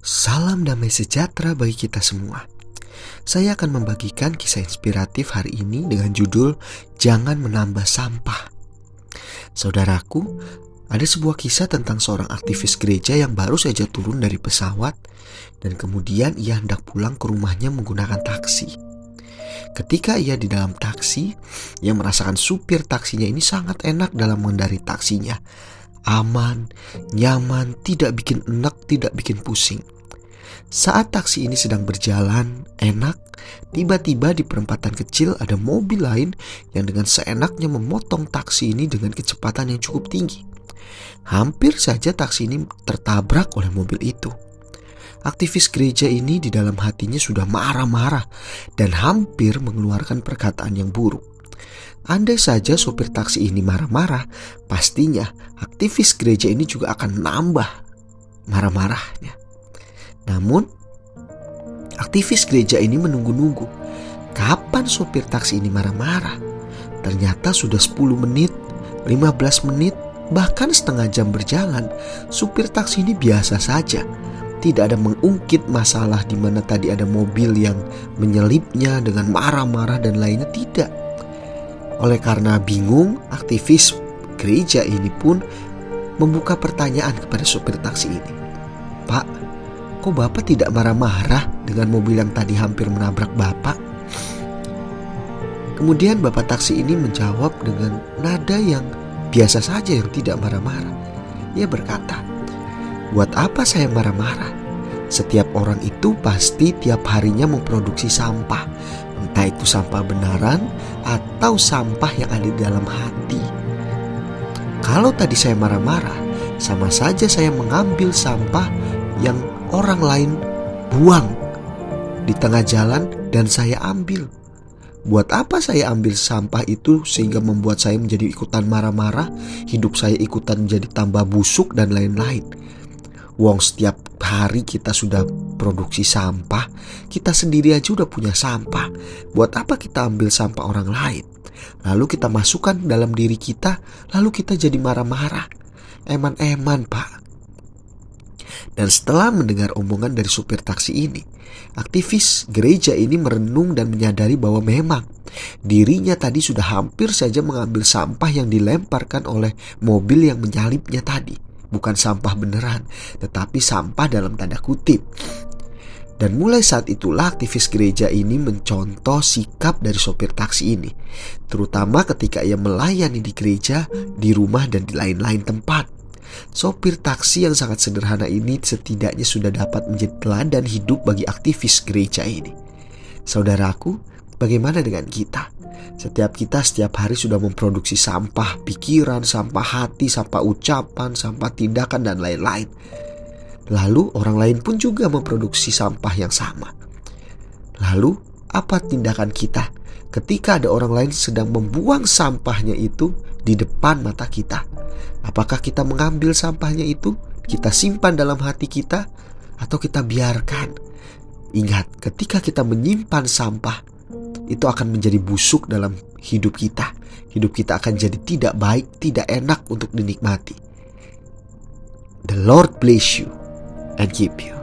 Salam damai sejahtera bagi kita semua. Saya akan membagikan kisah inspiratif hari ini dengan judul Jangan Menambah Sampah. Saudaraku, ada sebuah kisah tentang seorang aktivis gereja yang baru saja turun dari pesawat dan kemudian ia hendak pulang ke rumahnya menggunakan taksi. Ketika ia di dalam taksi, ia merasakan supir taksinya ini sangat enak dalam mengendari taksinya aman, nyaman, tidak bikin enak, tidak bikin pusing. Saat taksi ini sedang berjalan enak, tiba-tiba di perempatan kecil ada mobil lain yang dengan seenaknya memotong taksi ini dengan kecepatan yang cukup tinggi. Hampir saja taksi ini tertabrak oleh mobil itu. Aktivis gereja ini di dalam hatinya sudah marah-marah dan hampir mengeluarkan perkataan yang buruk. Andai saja sopir taksi ini marah-marah, pastinya aktivis gereja ini juga akan nambah marah-marahnya. Namun, aktivis gereja ini menunggu-nunggu. Kapan sopir taksi ini marah-marah? Ternyata sudah 10 menit, 15 menit, bahkan setengah jam berjalan, supir taksi ini biasa saja. Tidak ada mengungkit masalah di mana tadi ada mobil yang menyelipnya dengan marah-marah dan lainnya tidak oleh karena bingung, aktivis gereja ini pun membuka pertanyaan kepada sopir taksi ini. Pak, kok Bapak tidak marah-marah dengan mobil yang tadi hampir menabrak Bapak? Kemudian Bapak taksi ini menjawab dengan nada yang biasa saja yang tidak marah-marah. Ia berkata, Buat apa saya marah-marah? Setiap orang itu pasti tiap harinya memproduksi sampah, entah itu sampah benaran atau sampah yang ada di dalam hati. Kalau tadi saya marah-marah, sama saja saya mengambil sampah yang orang lain buang di tengah jalan dan saya ambil. Buat apa saya ambil sampah itu sehingga membuat saya menjadi ikutan marah-marah, hidup saya ikutan menjadi tambah busuk dan lain-lain. Wong setiap hari kita sudah produksi sampah, kita sendiri aja udah punya sampah. Buat apa kita ambil sampah orang lain? Lalu kita masukkan dalam diri kita, lalu kita jadi marah-marah. Eman-eman, Pak. Dan setelah mendengar omongan dari supir taksi ini, aktivis gereja ini merenung dan menyadari bahwa memang dirinya tadi sudah hampir saja mengambil sampah yang dilemparkan oleh mobil yang menyalipnya tadi bukan sampah beneran, tetapi sampah dalam tanda kutip. Dan mulai saat itulah aktivis gereja ini mencontoh sikap dari sopir taksi ini, terutama ketika ia melayani di gereja, di rumah, dan di lain-lain tempat. Sopir taksi yang sangat sederhana ini setidaknya sudah dapat menjadi teladan hidup bagi aktivis gereja ini. Saudaraku, bagaimana dengan kita? Setiap kita setiap hari sudah memproduksi sampah pikiran, sampah hati, sampah ucapan, sampah tindakan, dan lain-lain. Lalu orang lain pun juga memproduksi sampah yang sama. Lalu apa tindakan kita ketika ada orang lain sedang membuang sampahnya itu di depan mata kita? Apakah kita mengambil sampahnya itu, kita simpan dalam hati kita, atau kita biarkan? Ingat, ketika kita menyimpan sampah, itu akan menjadi busuk dalam hidup kita. Hidup kita akan jadi tidak baik, tidak enak untuk dinikmati. The Lord bless you Агипью.